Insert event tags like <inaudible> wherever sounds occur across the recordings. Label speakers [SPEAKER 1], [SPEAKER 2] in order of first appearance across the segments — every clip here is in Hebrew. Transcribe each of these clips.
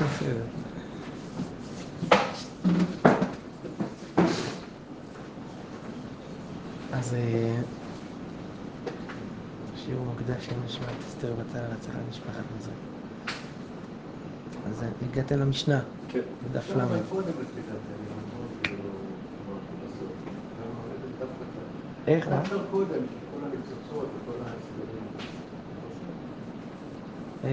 [SPEAKER 1] אז אה, שיעור מוקדש של נשמת אסתר בתר על הצלחת משפחת מזרק. אז הגעת למשנה,
[SPEAKER 2] כן.
[SPEAKER 1] בדף ל'. איך? מה?
[SPEAKER 3] יותר קודם, כל הניצוצות וכל ההסברים.
[SPEAKER 1] איפה נתנו רבנן?
[SPEAKER 3] זה היה במקדש, זה היה בסוף הפרק,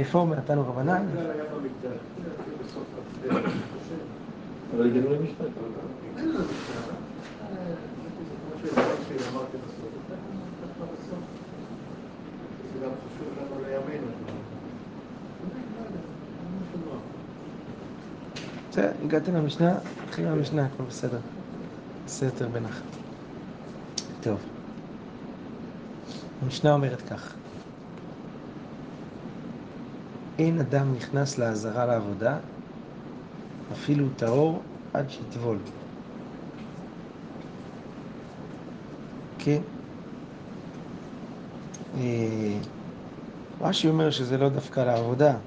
[SPEAKER 3] אני חושב.
[SPEAKER 2] אבל הגענו למשפט.
[SPEAKER 3] נוח.
[SPEAKER 1] בסדר, הגעתם למשנה, התחילה המשנה, הכל בסדר. יותר בנחת. טוב. המשנה אומרת כך: אין אדם נכנס לעזרה לעבודה, אפילו טהור, עד שיטבול. כן. אה, רש"י אומר שזה לא דווקא לעבודה.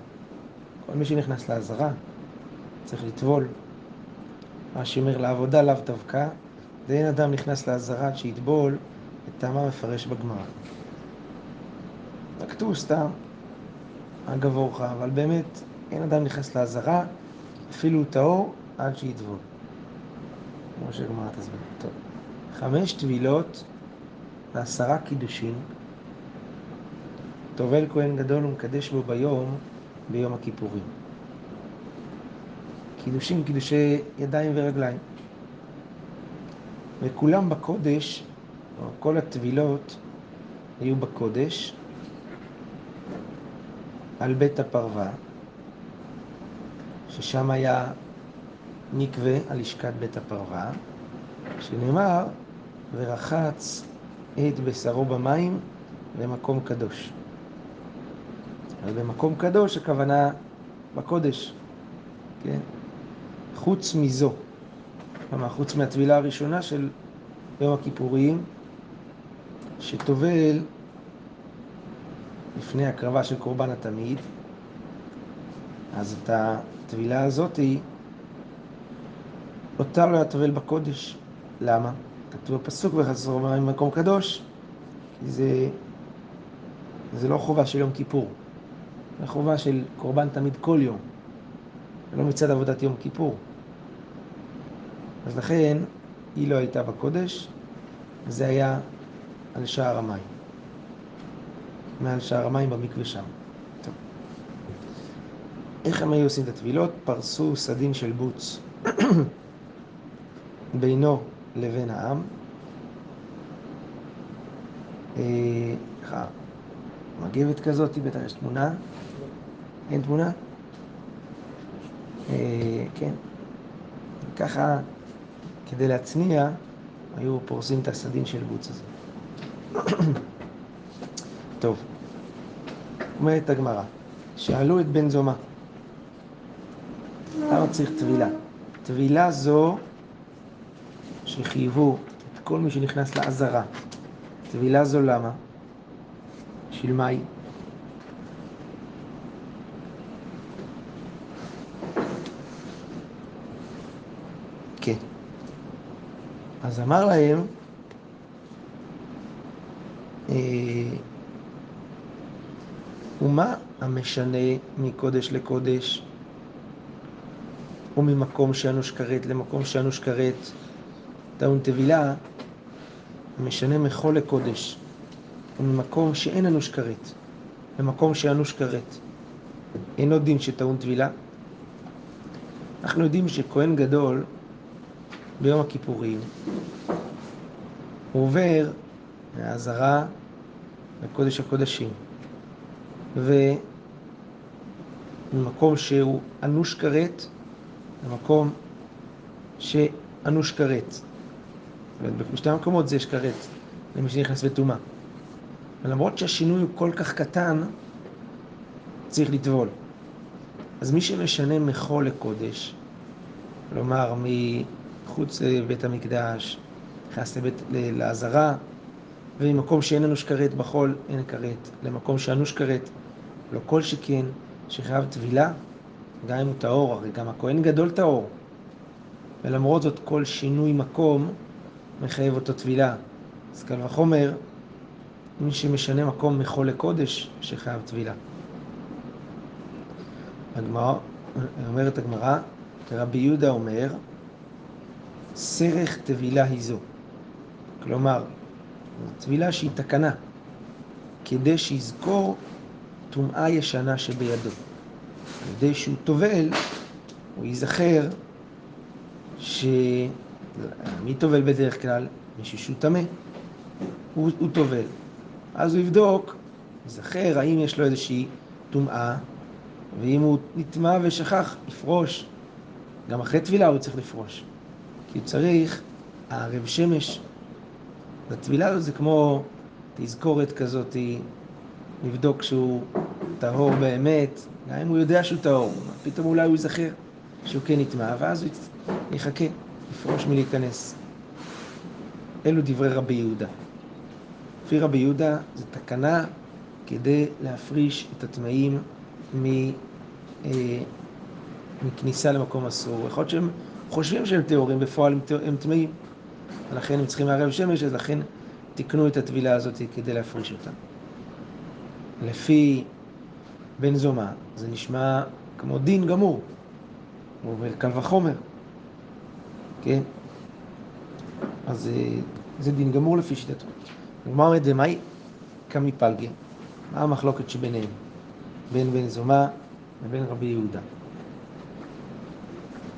[SPEAKER 1] כל מי שנכנס לעזרה צריך לטבול. רש"י אומר לעבודה לאו דווקא, ואין אדם נכנס לעזרה עד שיטבול, את טעמה מפרש בגמרא. רק כתוב סתם, אגב אורחה, אבל באמת אין אדם נכנס לעזרה, אפילו טהור, עד שיטבול. כמו שהגמרא תסביר. טוב. חמש טבילות ועשרה קידושין. טובל כהן גדול ומקדש בו ביום, ביום הכיפורים. קידושים, קידושי ידיים ורגליים. וכולם בקודש, כל הטבילות היו בקודש, על בית הפרווה, ששם היה מקווה על לשכת בית הפרווה, שנאמר, ורחץ את בשרו במים למקום קדוש. אז במקום קדוש הכוונה בקודש, כן? חוץ מזו, כלומר חוץ מהטבילה הראשונה של יום הכיפורים, שטובל לפני הקרבה של קורבן התמיד, אז את הטבילה הזאתי אותה לא יטבל בקודש. למה? כתוב בפסוק וחסר מים במקום קדוש, זה, זה לא חובה של יום כיפור, זה חובה של קורבן תמיד כל יום, ולא מצד עבודת יום כיפור. אז לכן היא לא הייתה בקודש, זה היה על שער המים. מעל שער המים במקווה שם. טוב. איך הם היו עושים את הטבילות? פרסו סדין של בוץ <coughs> בינו לבין העם. אה, מגבת כזאת, בטח יש תמונה. אין תמונה? אה, כן. ככה, כדי להצניע, היו פורסים את הסדין של בוץ הזה. <coughs> טוב, אומרת הגמרא, שאלו את בן זומא, למה צריך טבילה? טבילה זו שחייבו את כל מי שנכנס לעזרה. טבילה זו למה? בשביל מה היא? כן. אז אמר להם, אה, ומה המשנה מקודש לקודש, וממקום שאנוש כרת למקום שאנוש כרת, טעון טבילה, המשנה מחול לקודש, וממקום שאין אנוש כרת, למקום שאנוש כרת. אינו דין שטעון טבילה. אנחנו יודעים שכהן גדול ביום הכיפורים, הוא עובר מהעזרה לקודש הקודשים. וממקום שהוא אנוש כרת למקום שאנוש כרת. בשתי המקומות זה יש כרת למי שנכנס בטומאה. ולמרות שהשינוי הוא כל כך קטן, צריך לטבול. אז מי שמשנה מחול לקודש, כלומר מחוץ לבית המקדש, נכנס לבית, לעזרה, וממקום שאין אנוש כרת בחול, אין כרת, למקום שאנוש כרת, לא כל שכן, שחייב טבילה, גם אם הוא טהור, הרי גם הכהן גדול טהור. ולמרות זאת כל שינוי מקום מחייב אותו טבילה. אז קל וחומר, מי שמשנה מקום מחול לקודש, שחייב טבילה. הגמרא, אומרת הגמרא, רבי יהודה אומר, סרך טבילה היא זו. כלומר, טבילה שהיא תקנה, כדי שיזכור טומאה ישנה שבידו. כדי שהוא טובל, הוא ייזכר ש... מי טובל בדרך כלל? מישהו שהוא טמא. הוא, טובל. אז הוא יבדוק, ייזכר האם יש לו איזושהי טומאה, ואם הוא נטמע ושכח, יפרוש. גם אחרי טבילה הוא צריך לפרוש. כי הוא צריך, הערב שמש, הטבילה הזאת זה כמו תזכורת כזאת, לבדוק שהוא טהור באמת, גם אם הוא יודע שהוא טהור, פתאום אולי הוא ייזכר שהוא כן נטמע, ואז הוא יחכה, יפרוש מלהיכנס. אלו דברי רבי יהודה. לפי רבי יהודה זו תקנה כדי להפריש את הטמאים מ, אה, מכניסה למקום אסור. יכול להיות שהם חושבים שהם טהורים, בפועל הם טמאים. ולכן הם צריכים לערב שמש, אז לכן תיקנו את הטבילה הזאת כדי להפריש אותה. לפי בן זומא, זה נשמע כמו דין גמור. הוא אומר קל וחומר, כן? אז אה, זה דין גמור לפי שיטתו. הגמרא אומרת, ומאי קמי פלגי? מה המחלוקת שביניהם? בין בן זומא לבין רבי יהודה.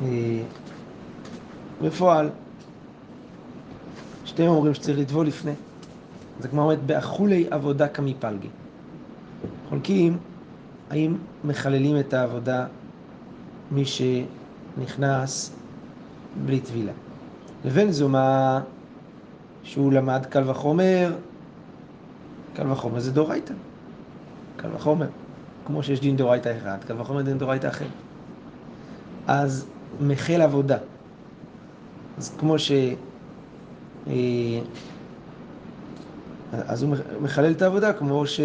[SPEAKER 1] אה, בפועל, שתיהם אומרים שצריך לטבול לפני. זה כמו אומרת, באכולי עבודה קמי. חולקים האם מחללים את העבודה מי שנכנס בלי טבילה. לבין זומה שהוא למד קל וחומר, קל וחומר זה דורייתא. קל וחומר. כמו שיש דין דורייתא אחד, קל וחומר דין דורייתא אחר. אז מחל עבודה. אז כמו ש... אה, אז הוא מחלל את העבודה כמו, ש...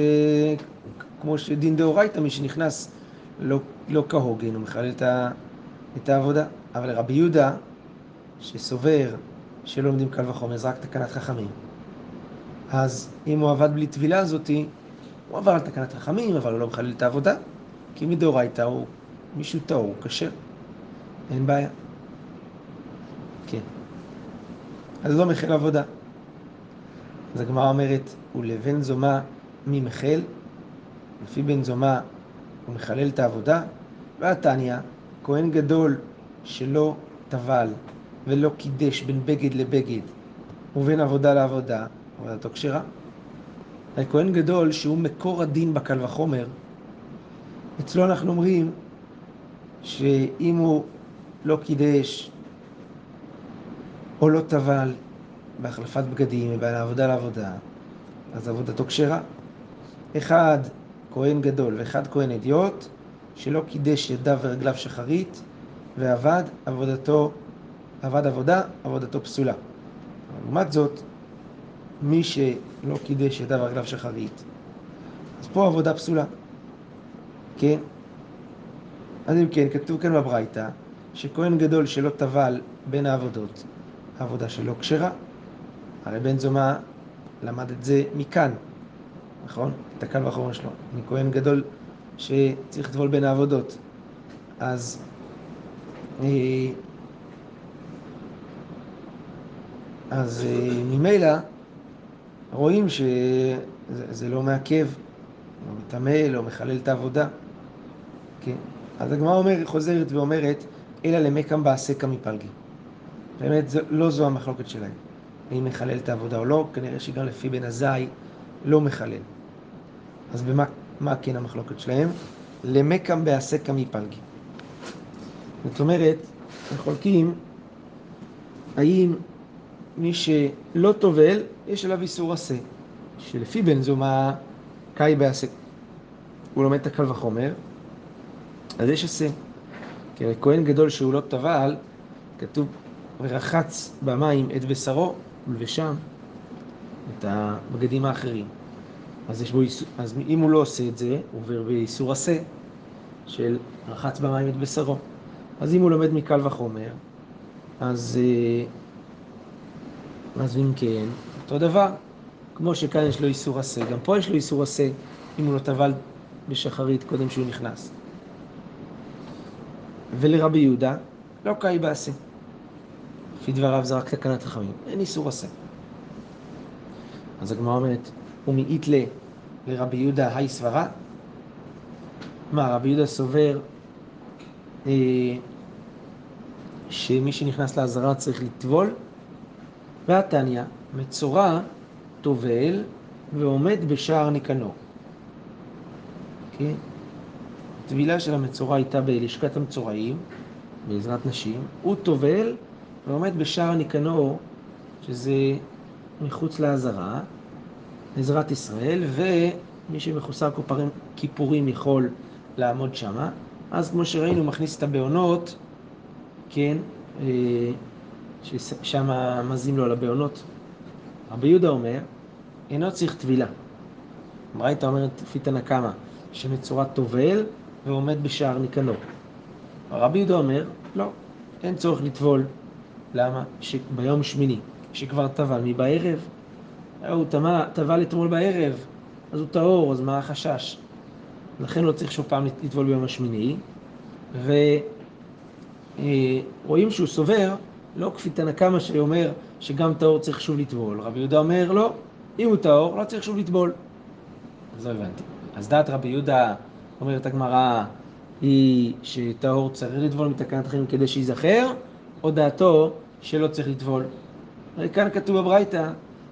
[SPEAKER 1] כמו שדין דאורייתא, מי שנכנס לא, לא כהוגן, הוא מחלל את, ה... את העבודה. אבל רבי יהודה, שסובר שלא לומדים קל וחומר, זה רק תקנת חכמים. אז אם הוא עבד בלי טבילה הזאתי, הוא עבר על תקנת חכמים, אבל הוא לא מחלל את העבודה, כי מדאורייתא הוא מישהו טהור, כשר, אין בעיה. כן. אז לא מחל עבודה. אז הגמרא אומרת, ולבן זומה מי מחל? לפי בן זומה הוא מחלל את העבודה, והתניא, כהן גדול שלא טבל ולא קידש בין בגד לבגד ובין עבודה לעבודה, עבודתו כשרה. כהן גדול שהוא מקור הדין בקל וחומר, אצלו אנחנו אומרים שאם הוא לא קידש או לא טבל בהחלפת בגדים ובין העבודה לעבודה, אז עבודתו כשרה. אחד כהן גדול ואחד כהן אדיוט, שלא קידש ידיו ורגליו שחרית, ועבד עבודתו, עבד עבודה, עבודתו פסולה. לעומת זאת, מי שלא קידש ידיו ורגליו שחרית, אז פה עבודה פסולה. כן? אז אם כן, כתוב כאן בברייתא, שכהן גדול שלא טבל בין העבודות, העבודה שלו כשרה. הרי בן זומא למד את זה מכאן, נכון? את הקל וחומר שלו, מכהן גדול שצריך לטבול בין העבודות. אז אה, אז אה, ממילא רואים שזה לא מעכב, לא מטמא, לא מחלל את העבודה. כן? אז הגמרא אומר, חוזרת ואומרת, אלא למקם בעסקה מפלגי. באמת, זו, לא זו המחלוקת שלהם. האם מחלל את העבודה או לא, כנראה שגם לפי בן עזאי לא מחלל. אז במה כן המחלוקת שלהם? למקם בעסקה מפלגי. זאת אומרת, הם חולקים האם מי שלא טובל, יש עליו איסור עשה, שלפי בן זומא קאי בעשה. הוא לומד את הקל וחומר, אז יש עשה. כי כהן גדול שהוא לא טבל, כתוב ורחץ במים את בשרו ולבשם את הבגדים האחרים. אז, יש בו, אז אם הוא לא עושה את זה, הוא עובר באיסור עשה, של רחץ במים את בשרו. אז אם הוא לומד מקל וחומר, אז, אה, אז אם כן, אותו דבר. כמו שכאן יש לו איסור עשה, גם פה יש לו איסור עשה אם הוא לא טבל בשחרית קודם שהוא נכנס. ולרבי יהודה, לא קאי בעשה. לפי דבריו זה רק תקנת חכמים, אין איסור עשה. אז הגמרא אומרת, ומאית ל... לרבי יהודה היי סברה? מה, רבי יהודה סובר אה, שמי שנכנס לעזרה צריך לטבול? והתניא, מצורע טובל ועומד בשער ניקנור. כן? הטבילה של המצורע הייתה בלשכת המצורעים, בעזרת נשים, הוא טובל ועומד בשער ניקנור, שזה מחוץ לעזרה, עזרת ישראל, ומי שמחוסר כיפורים, כיפורים יכול לעמוד שמה. אז כמו שראינו, מכניס את הבעונות, כן, אה, ששם מזים לו על הבעונות. רבי יהודה אומר, אינו צריך טבילה. ברייתא אומרת, לפי תנא קמא, טובל ועומד בשער ניקנור. רבי יהודה אומר, לא, אין צורך לטבול. למה? שביום שמיני, שכבר טבל מבערב, הוא טבל אתמול בערב, אז הוא טהור, אז מה החשש? לכן לא צריך שוב פעם לטבול ביום השמיני, ורואים שהוא סובר, לא כפי תנא קמא שאומר שגם טהור צריך שוב לטבול. רבי יהודה אומר, לא, אם הוא טהור, לא צריך שוב לטבול. אז לא הבנתי. אז דעת רבי יהודה, אומרת הגמרא, היא שטהור צריך לטבול מתקנת חיים כדי שייזכר, או דעתו שלא צריך לטבול. הרי כאן כתוב בברייתא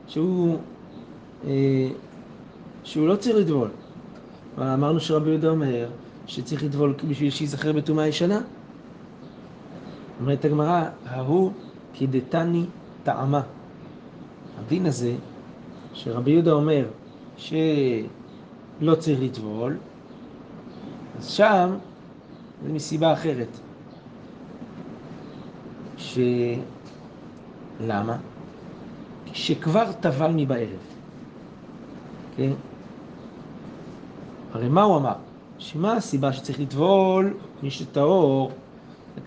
[SPEAKER 1] שהוא, אה, שהוא לא צריך לטבול. אמרנו שרבי יהודה אומר שצריך לטבול בשביל שייזכר בטומאה ישנה. אומרת הגמרא, ההוא כדתני טעמה. הדין הזה שרבי יהודה אומר שלא צריך לטבול, אז שם זה מסיבה אחרת. ש... למה? שכבר טבל מבערב. כן? הרי מה הוא אמר? שמה הסיבה שצריך לטבול מי שטהור,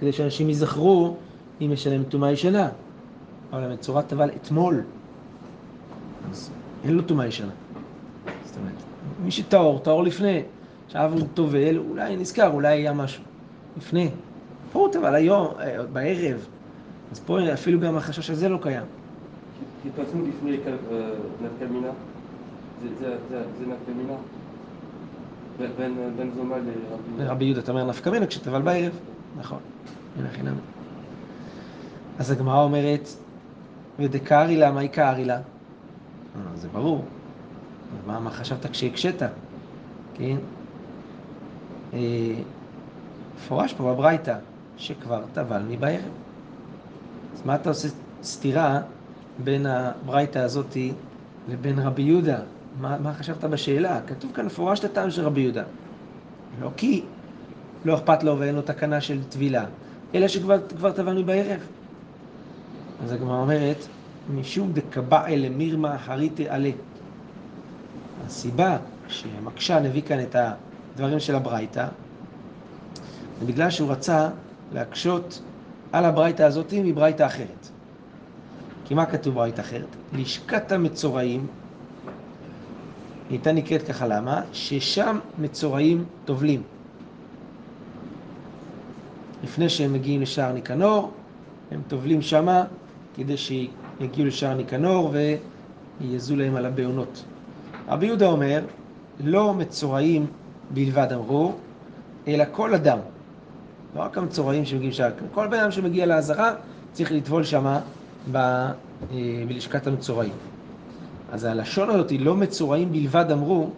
[SPEAKER 1] כדי שאנשים ייזכרו אם משלם טומאה ישנה. אבל המצורע טבל אתמול. אז אין לו טומאה ישנה. זאת אומרת, מי שטהור, טהור לפני. עכשיו הוא טובל, אולי נזכר, אולי היה משהו. לפני. פה הוא טבל היום, אה, בערב. אז פה אפילו גם החשש הזה לא קיים.
[SPEAKER 2] פסוק לפני אה, נפקא מינה, זה נפקא מינה? בין זומא
[SPEAKER 1] לרבי יהודה. אתה אומר נפקא מינה כשטבל בערב. נכון. הנה חינם. אז הגמרא אומרת, ודקארי לה, מה יקארי לה? אה, זה ברור. מה, מה חשבת כשהקשית? כן? אה, מפורש פה בברייתא, שכבר טבל מבערב. אז מה אתה עושה סתירה בין הברייתא הזאתי לבין רבי יהודה? מה, מה חשבת בשאלה? כתוב כאן מפורש את הטעם של רבי יהודה. לא כי לא אכפת לו ואין לו תקנה של טבילה, אלא שכבר טבל מבערב. אז הגמרא אומרת, משום דקבעי למירמה הריתי עלה. הסיבה שמקשן הביא כאן את הדברים של הברייתא, זה בגלל שהוא רצה להקשות על הברייתא הזאת מברייתא אחרת. כי מה כתוב ברייתא אחרת? לשכת המצורעים הייתה נקראת ככה למה? ששם מצורעים טובלים. לפני שהם מגיעים לשער ניקנור, הם טובלים שמה כדי שיגיעו לשער ניקנור ויעזו להם על הבעונות. רבי יהודה אומר, לא מצורעים בלבד אמרו, אלא כל אדם. לא רק המצורעים שמגיעים לשער, כל בן אדם שמגיע לעזרה צריך לטבול שמה ב, אה, בלשכת המצורעים. אז הלשון הזאת, לא מצורעים בלבד אמרו,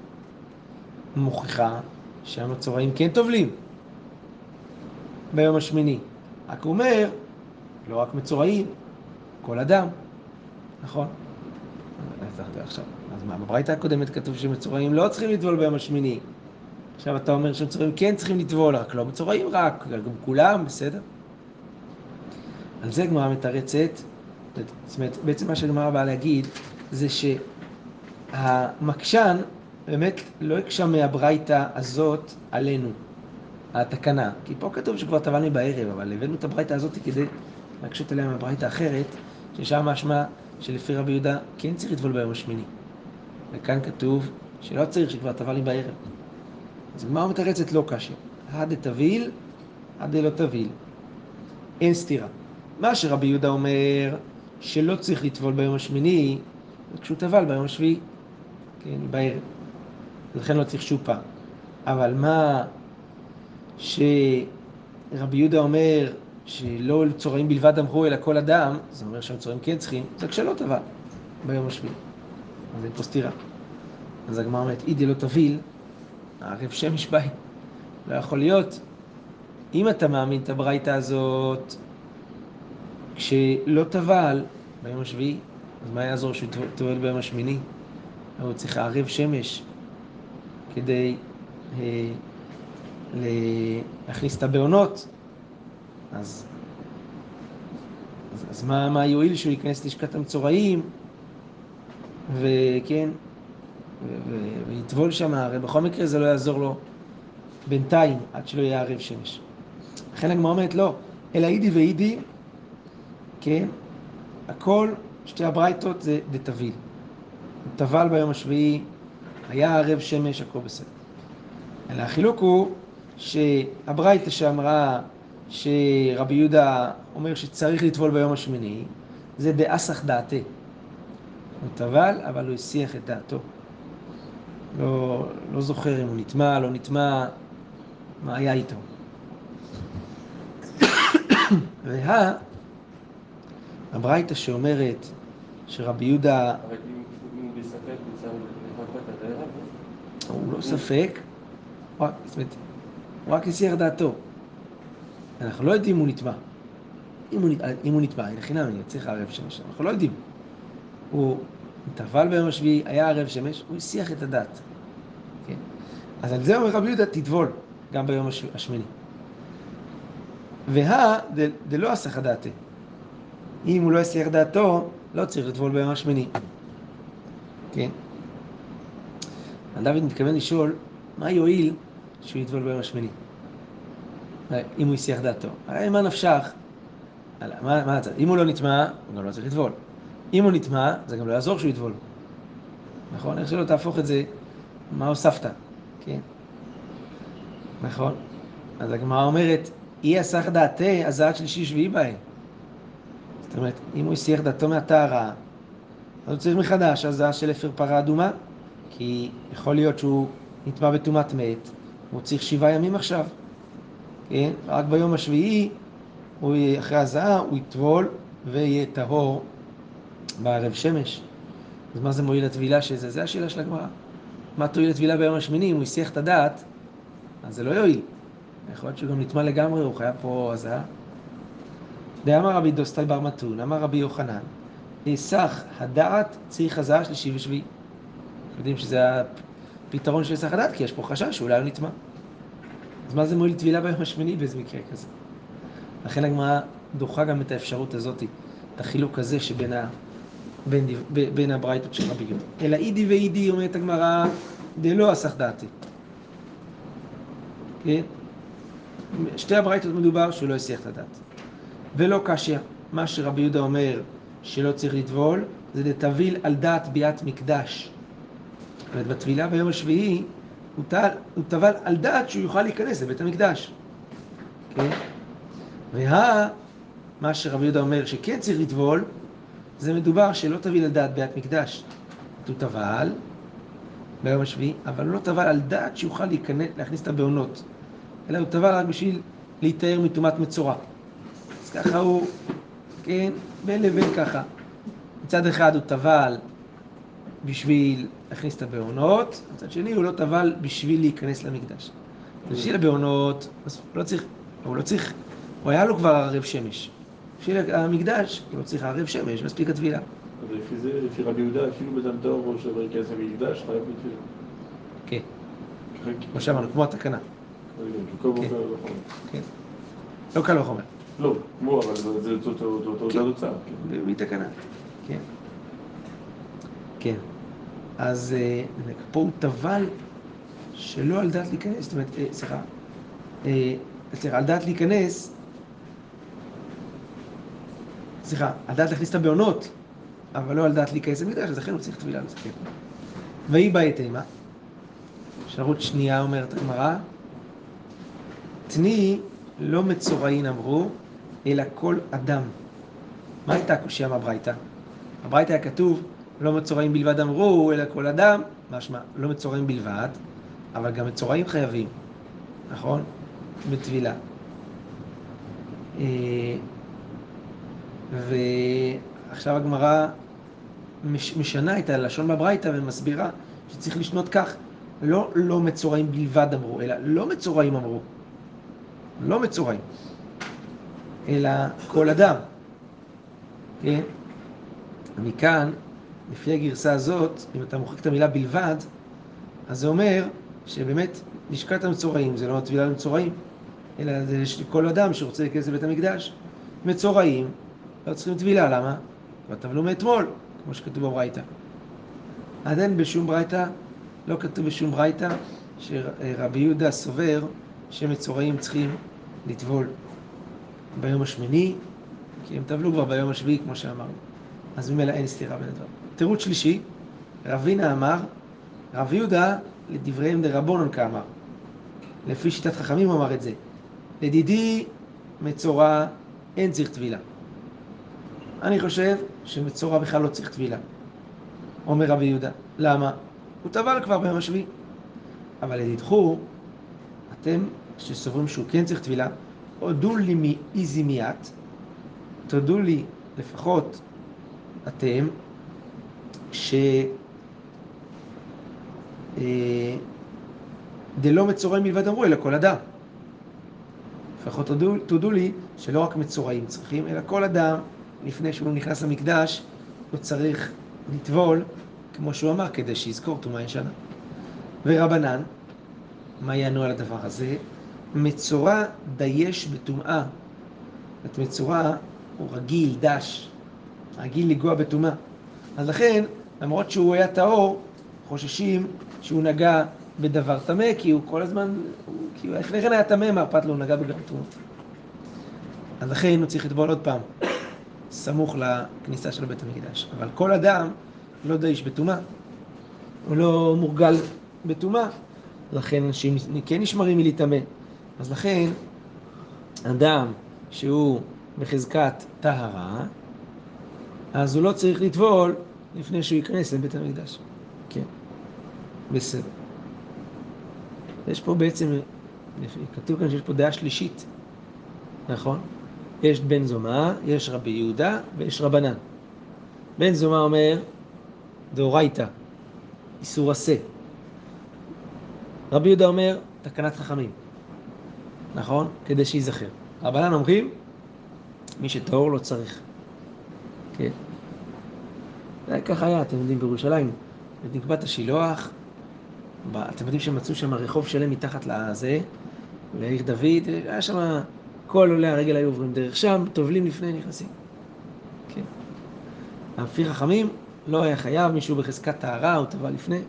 [SPEAKER 1] מוכיחה שהמצורעים כן טובלים ביום השמיני. רק הוא אומר, לא רק מצורעים, כל אדם, נכון? אז מה, בברייתא הקודמת כתוב שמצורעים לא צריכים לטבול ביום השמיני. עכשיו אתה אומר שמצורעים כן צריכים לטבול, רק לא מצורעים רק, גם כולם, בסדר? על זה גמרא מתרצת, זאת אומרת, בעצם מה שגמרא באה להגיד זה שהמקשן באמת לא הקשה מהברייתא הזאת עלינו. התקנה, כי פה כתוב שכבר טבל מבערב, אבל הבאנו את הברייתא הזאת כדי להקשות עליה מהברייתא האחרת, ששם משמע שלפי רבי יהודה כן צריך לטבול ביום השמיני. וכאן כתוב שלא צריך שכבר טבל לי בערב. אז גמרא מתרצת לא קשה. הדה תביל, הדה לא תביל. אין סתירה. מה שרבי יהודה אומר שלא צריך לטבול ביום השמיני, וכשהוא טבל ביום השביעי, כן, בערב. לכן לא צריך שוב פעם. אבל מה שרבי יהודה אומר שלא צורעים בלבד אמרו אלא כל אדם, זה אומר שהמצורעים כן צריכים, זה כשלא טבל ביום השביעי. אז אין פה סתירה. אז הגמרא אומרת, אידי לא תביל, הערב שמש ביי. לא יכול להיות. אם אתה מאמין את הברייתא הזאת, כשלא טבל ביום השביעי, אז מה יעזור שהוא טובל ביום השמיני? הוא צריך לערב שמש כדי אה, להכניס את הבעונות. אז, אז, אז מה, מה יועיל שהוא ייכנס ללשכת המצורעים, וכן, ויטבול שם, הרי בכל מקרה זה לא יעזור לו בינתיים, עד שלא יהיה ערב שמש. לכן הגמרא אומרת לא, אלא אידי ואידי, כן, הכל, שתי הברייתות זה דתביל. טבל ביום השביעי, היה ערב שמש, הכל בסדר. אלא החילוק הוא שהברייתא שאמרה שרבי יהודה אומר שצריך לטבול ביום השמיני, זה דאסך דעתה. הוא טבל, אבל הוא הסיח את דעתו. לא, לא זוכר אם הוא נטמע, לא נטמע, מה היה איתו. <coughs> וה... הברייתא שאומרת שרבי יהודה...
[SPEAKER 2] הוא
[SPEAKER 1] לא ספק, הוא רק- הסיח דעתו. אנחנו לא יודעים אם הוא נטמע. אם הוא, נטמע, אין חינם, אני צריך ערב שמש, אנחנו לא יודעים. הוא טבל ביום השביעי, היה ערב שמש, הוא הסיח את הדת. כן? אז על זה אומר רבי יהודה, תטבול, גם ביום הש- השמיני. והא דלא הסח הדעתה. אם הוא לא הסיח דעתו, לא צריך לטבול ביום השמיני. כן? דוד מתכוון לשאול, מה יועיל שהוא יטבול ביום השמיני? אם הוא הסיח דעתו. הרי מה נפשך? הלאה, מה, מה הצד? אם הוא לא נטמע, הוא גם לא צריך לטבול. אם הוא נטמע, זה גם לא יעזור שהוא יטבול. נכון? איך שלא תהפוך את זה, מה הוספת? כן? נכון? אז הגמרא אומרת, אי הסח דעתה, אז עד שלישי שביעי בהם. זאת אומרת, אם הוא הסיח דעתו מהטהרה, אז הוא צריך מחדש הזעה של אפר פרה אדומה, כי יכול להיות שהוא נטמע בטומאת מת, הוא צריך שבעה ימים עכשיו, כן? רק ביום השביעי, הוא אחרי הזעה, הוא יטבול ויהיה טהור בערב שמש. אז מה זה מועיל לטבילה שזה? זה השאלה של הגמרא. מה תועיל לטבילה ביום השמיני? אם הוא הסיח את הדעת, אז זה לא יועיל. יכול להיות שהוא גם נטמע לגמרי, הוא חייב פה הזעה. דאמר רבי דוסטל בר מתון, אמר רבי יוחנן, היסח הדעת צריך הזעה שלישי ושביעי. יודעים שזה הפתרון של היסח הדעת, כי יש פה חשש שאולי הוא נטמע. אז מה זה מועיל טבילה ביום השמיני באיזה מקרה כזה? לכן הגמרא דוחה גם את האפשרות הזאת, את החילוק הזה שבין ה... בין, דב- ב- בין הברייתות של רבי יהודה. אלא אידי ואידי, אומרת הגמרא, דלא הסח דעתי. כן? שתי הברייתות מדובר שהוא לא הסיח את הדעת. ולא קשיא, מה שרבי יהודה אומר שלא צריך לטבול, זה דתביל על דעת ביאת מקדש. אומרת, בטבילה ביום השביעי, הוא טבל על דעת שהוא יוכל להיכנס לבית המקדש. כן? וה... מה שרבי יהודה אומר שכן צריך לטבול, זה מדובר שלא תביל על דעת ביאת מקדש. הוא טבל ביום השביעי, אבל הוא לא טבל על דעת שיוכל להיכנס, להכניס את הבעונות, אלא הוא טבל רק בשביל להיטהר מטומאת מצורע. אז ככה הוא, כן, בין לבין ככה. מצד אחד הוא טבל בשביל להכניס את הבעונות, מצד שני הוא לא טבל בשביל להיכנס למקדש. בשביל הבעונות, אז הוא לא צריך, הוא לא צריך, הוא היה לו כבר ערב שמש. בשביל המקדש, הוא לא צריך ערב שמש, מספיק הטבילה.
[SPEAKER 4] אז לפי זה, לפי רבי יהודה, אפילו בדם טהור או שלא ייכנס למקדש, חייב בתפילה.
[SPEAKER 1] כן,
[SPEAKER 4] ככה,
[SPEAKER 1] כמו שאמרנו, כמו התקנה. כן.
[SPEAKER 4] בוקר לא.
[SPEAKER 1] כן. לא קל וחומר,
[SPEAKER 4] לא, כמו, אבל זה- אותו- אותו- אותו
[SPEAKER 1] כן.
[SPEAKER 4] כן.
[SPEAKER 1] כן. כן. אז אה, פה הוא טבל שלא על דעת להיכנס, זאת אומרת, אה, סליחה, אה, סליחה, על דעת להיכנס, סליחה, על דעת להכניס את הבעונות, אבל לא על דעת להיכנס למקדש, אז לכן הוא צריך טבילה כן. ויהי באי תימה, אפשרות שנייה אומרת הגמרא, תני לא מצורעין אמרו, אלא כל אדם. מה הייתה הקושייה מהברייתא? בברייתא היה כתוב, לא מצורעים בלבד אמרו, אלא כל אדם, משמע, לא מצורעים בלבד, אבל גם מצורעים חייבים, נכון? בטבילה. אה, ועכשיו הגמרא מש, משנה את הלשון בברייתא ומסבירה שצריך לשנות כך, לא לא מצורעים בלבד אמרו, אלא לא מצורעים אמרו. לא מצורעים, אלא כל אדם. כן? מכאן, לפי הגרסה הזאת, אם אתה מוחק את המילה בלבד, אז זה אומר שבאמת לשכת המצורעים זה לא הטבילה למצורעים, אלא זה כל אדם שרוצה להיכנס לבית המקדש. מצורעים לא צריכים טבילה, למה? כבר טבלו מאתמול, כמו שכתוב בברייתא. אז אין בשום ברייתא, לא כתוב בשום ברייתא, שרבי יהודה סובר שמצורעים צריכים לטבול ביום השמיני, כי הם טבלו כבר ביום השביעי, כמו שאמרנו. אז ממילא אין סתירה בין הדברים. תירוץ שלישי, רבינה אמר, רב יהודה לדבריהם דרבונון כאמר. לפי שיטת חכמים אמר את זה. לדידי מצורע אין צריך טבילה. אני חושב שמצורע בכלל לא צריך טבילה, אומר רבי יהודה. למה? הוא טבל כבר ביום השביעי. אבל לדידכו, אתם שסוברים שהוא כן צריך טבילה, הודו לי מאיזי מיית, תודו לי לפחות אתם, ש... אה, דלא מצורעים מלבד אמרו, אלא כל אדם. לפחות תודו, תודו לי שלא רק מצורעים צריכים, אלא כל אדם, לפני שהוא נכנס למקדש, הוא צריך לטבול, כמו שהוא אמר, כדי שיזכור טומאה ישנה. ורבנן, מה יענו על הדבר הזה? מצורע דייש בטומאה. את מצורע הוא רגיל, דש, רגיל לגוע בטומאה. אז לכן, למרות שהוא היה טהור, חוששים שהוא נגע בדבר טמא, כי הוא כל הזמן, כי הוא לפני כן היה טמא, מה אכפת לו, הוא נגע בגלל טומאה. אז לכן הוא צריך לטבול עוד פעם, סמוך לכניסה של בית המקדש. אבל כל אדם לא דייש בטומאה, הוא לא מורגל בטומאה, לכן אנשים כן נשמרים מלהיטמא. אז לכן, אדם שהוא בחזקת טהרה, אז הוא לא צריך לטבול לפני שהוא ייכנס לבית המקדש. כן, בסדר. יש פה בעצם, כתוב כאן שיש פה דעה שלישית, נכון? יש בן זומא, יש רבי יהודה ויש רבנן. בן זומא אומר, דאורייתא, איסור עשה. רבי יהודה אומר, תקנת חכמים. נכון? כדי שייזכר. רבנן אומרים, מי שטהור לא צריך. כן. ככה היה, אתם יודעים, בירושלים, נקבעת השילוח, אתם יודעים שמצאו שם רחוב שלם מתחת לזה, לעיר דוד, היה שם, כל עולי הרגל היו עוברים דרך שם, טובלים לפני, נכנסים. כן. לפי חכמים, לא היה חייב, מישהו בחזקת טהרה, הוא טבע לפני,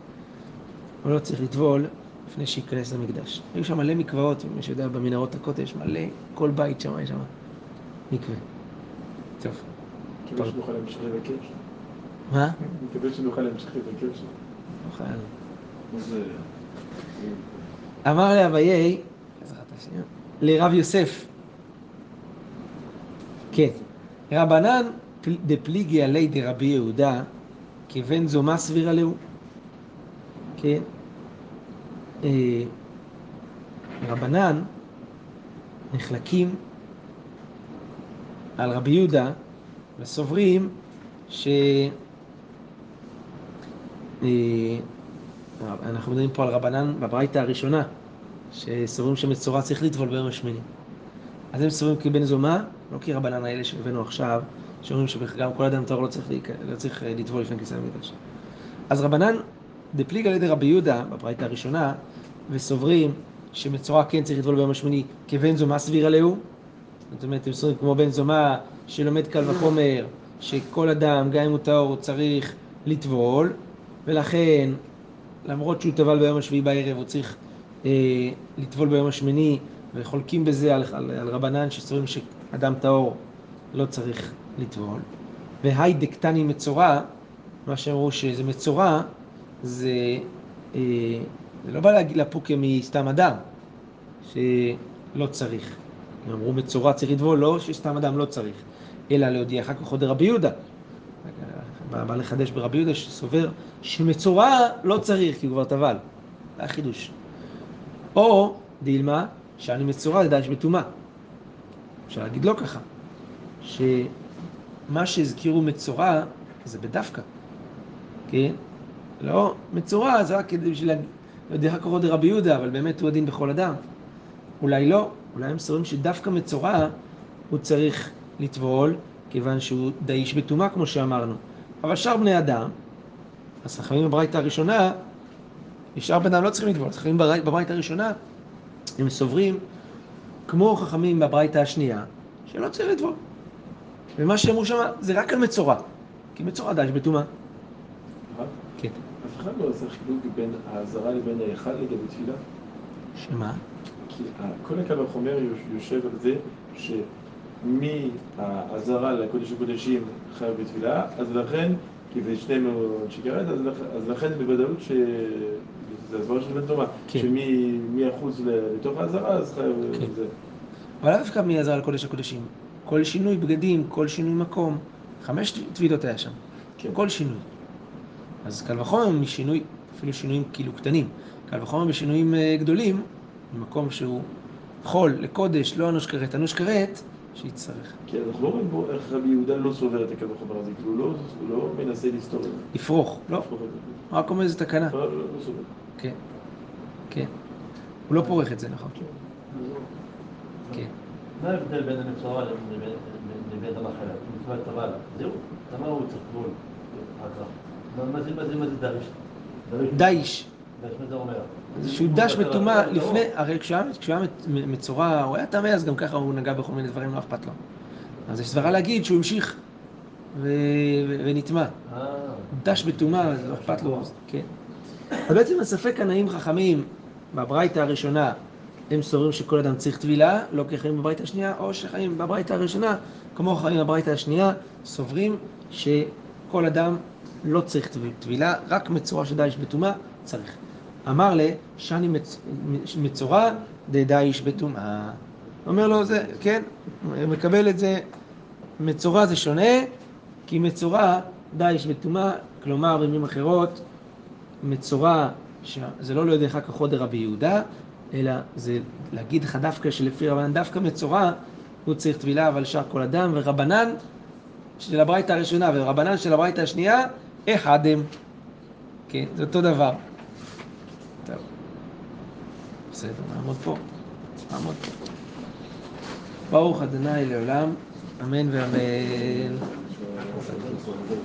[SPEAKER 1] הוא לא צריך לטבול לפני שייכנס למקדש. היו שם מלא מקוואות, מי שיודע, במנהרות הכותל יש מלא, כל בית שם, יש שם מקווה. טוב.
[SPEAKER 4] מקווה שנוכל להמשיך לבקר שם.
[SPEAKER 1] מה?
[SPEAKER 4] מקווה שנוכל להמשיך לבקר שם.
[SPEAKER 1] נוכל. אמר לאביי, לרב יוסף, כן, רבנן דפליגי עלי דרבי יהודה, כבן זומה סבירה להו, כן, רבנן נחלקים על רבי יהודה וסוברים ש... אה, אנחנו מדברים פה על רבנן בברייתא הראשונה, שסוברים שמצורע צריך לטבול ביום השמיני. אז הם סוברים כבן זומה, לא כרבנן האלה שהבאנו עכשיו, שאומרים שגם כל אדם טהור לא צריך, לא צריך אה, לטבול לפני כניסה למקדש. אז רבנן דפליג על ידי רבי יהודה בברייתא הראשונה, וסוברים שמצורע כן צריך לטבול ביום השמיני כבן זומה סביר עליהו. זאת אומרת, הם סוברים כמו בן זומה שלומד קל וחומר, שכל אדם, גם אם הוא טהור, צריך לטבול, ולכן, למרות שהוא טבל ביום השביעי בערב, הוא צריך אה, לטבול ביום השמיני, וחולקים בזה על, על, על רבנן שסוברים שאדם טהור לא צריך לטבול. והי דקטני מצורע, מה שאמרו שזה מצורע, זה, אה, זה לא בא להגיד לפוקיה מסתם אדם, שלא צריך. הם אמרו מצורע צריך לטבול, לא שסתם אדם לא צריך, אלא להודיע אחר כך עוד רבי יהודה. בא לחדש ברבי יהודה שסובר שמצורע לא צריך כי הוא כבר טבל. זה החידוש. או דילמה, שאני מצורע זה דש בטומאה. אפשר להגיד לא ככה, שמה שהזכירו מצורע זה בדווקא, כן? לא, מצורע זה רק כדי בשביל להגיד, לא יודע רק עוד רבי יהודה, אבל באמת הוא הדין בכל אדם. אולי לא, אולי הם סוברים שדווקא מצורע הוא צריך לטבול, כיוון שהוא דאיש בטומאה כמו שאמרנו. אבל שאר בני אדם, אז חכמים בברייתא הראשונה, שאר בני אדם לא צריכים לטבול, חכמים בברייתא הראשונה, הם סוברים, כמו חכמים בברייתא השנייה, שלא צריך לטבול. ומה שאמרו שם זה רק על מצורע, כי מצורע דאיש בטומאה. כן.
[SPEAKER 4] אף אחד לא עושה חילוק בין האזהרה לבין ההיכל לגבי תפילה?
[SPEAKER 1] שמה?
[SPEAKER 4] כי כל הקו החומר יושב על זה שמהאזהרה לקודש הקודשים חייב בתפילה, אז לכן, כי זה שניהם שקראת, אז, אז לכן בוודאות ש... זה הסברה של בן תומה,
[SPEAKER 1] כן.
[SPEAKER 4] שמאחוז לתוך האזהרה אז חייב...
[SPEAKER 1] כן.
[SPEAKER 4] זה.
[SPEAKER 1] אבל לאו דווקא מאזהרה לקודש הקודשים. כל שינוי בגדים, כל שינוי מקום, חמש טבילות היה שם.
[SPEAKER 4] כן.
[SPEAKER 1] כל שינוי. אז קל וחומר משינוי, אפילו שינויים כאילו קטנים, קל וחומר בשינויים אה, גדולים, במקום שהוא חול לקודש, לא אנוש כרת, אנוש כרת, שיצטרך.
[SPEAKER 4] כי אנחנו לא רואים פה איך רבי יהודה לא סובר את הקו החומר הזה, כאילו הוא לא, הוא לא מנסה לסתור את זה.
[SPEAKER 1] לפרוך, לא. רק אומר איזה תקנה.
[SPEAKER 4] לא, לא, לא סובר.
[SPEAKER 1] כן, כן. הוא לא פורך את זה, נכון. כן.
[SPEAKER 5] מה ההבדל בין המצורע לבין אחר? מצוות טבל, זהו, למה הוא צריך גבול? זה
[SPEAKER 1] שהוא דש בטומאה
[SPEAKER 5] לא.
[SPEAKER 1] לפני, הרי כשהוא היה- מצורע, הוא היה טמא, אז גם ככה הוא נגע בכל מיני דברים, לא אכפת לו. אז יש סברה להגיד שהוא המשיך ו- ו- ונטמע.
[SPEAKER 5] אה,
[SPEAKER 1] דש בטומאה, זה לא אכפת לו, אז- כן. אז בעצם הספק הנאים חכמים בברייתא הראשונה, הם סוברים שכל אדם צריך טבילה, לא כחיים בברייתא השנייה, או שחיים בברייתא הראשונה, כמו חיים בברייתא השנייה, סוברים שכל אדם לא צריך טב- טבילה, רק מצורע שדייש בטומאה צריך. אמר לה, שאני מצ... מצורע דדייש בטומאה. אומר לו, זה, כן, מקבל את זה, מצורע זה שונה, כי מצורע דייש בטומאה, כלומר במילים אחרות, מצורע, זה לא לידי כך עוד רבי יהודה, אלא זה להגיד לך דווקא שלפי רבנן דווקא מצורע, הוא צריך טבילה, אבל שאר כל אדם, ורבנן של הברייתא הראשונה ורבנן של הברייתא השנייה, אחד הם. כן, זה אותו דבר. טוב. בסדר, נעמוד פה. נעמוד פה. ברוך אדוני לעולם, אמן ואמן.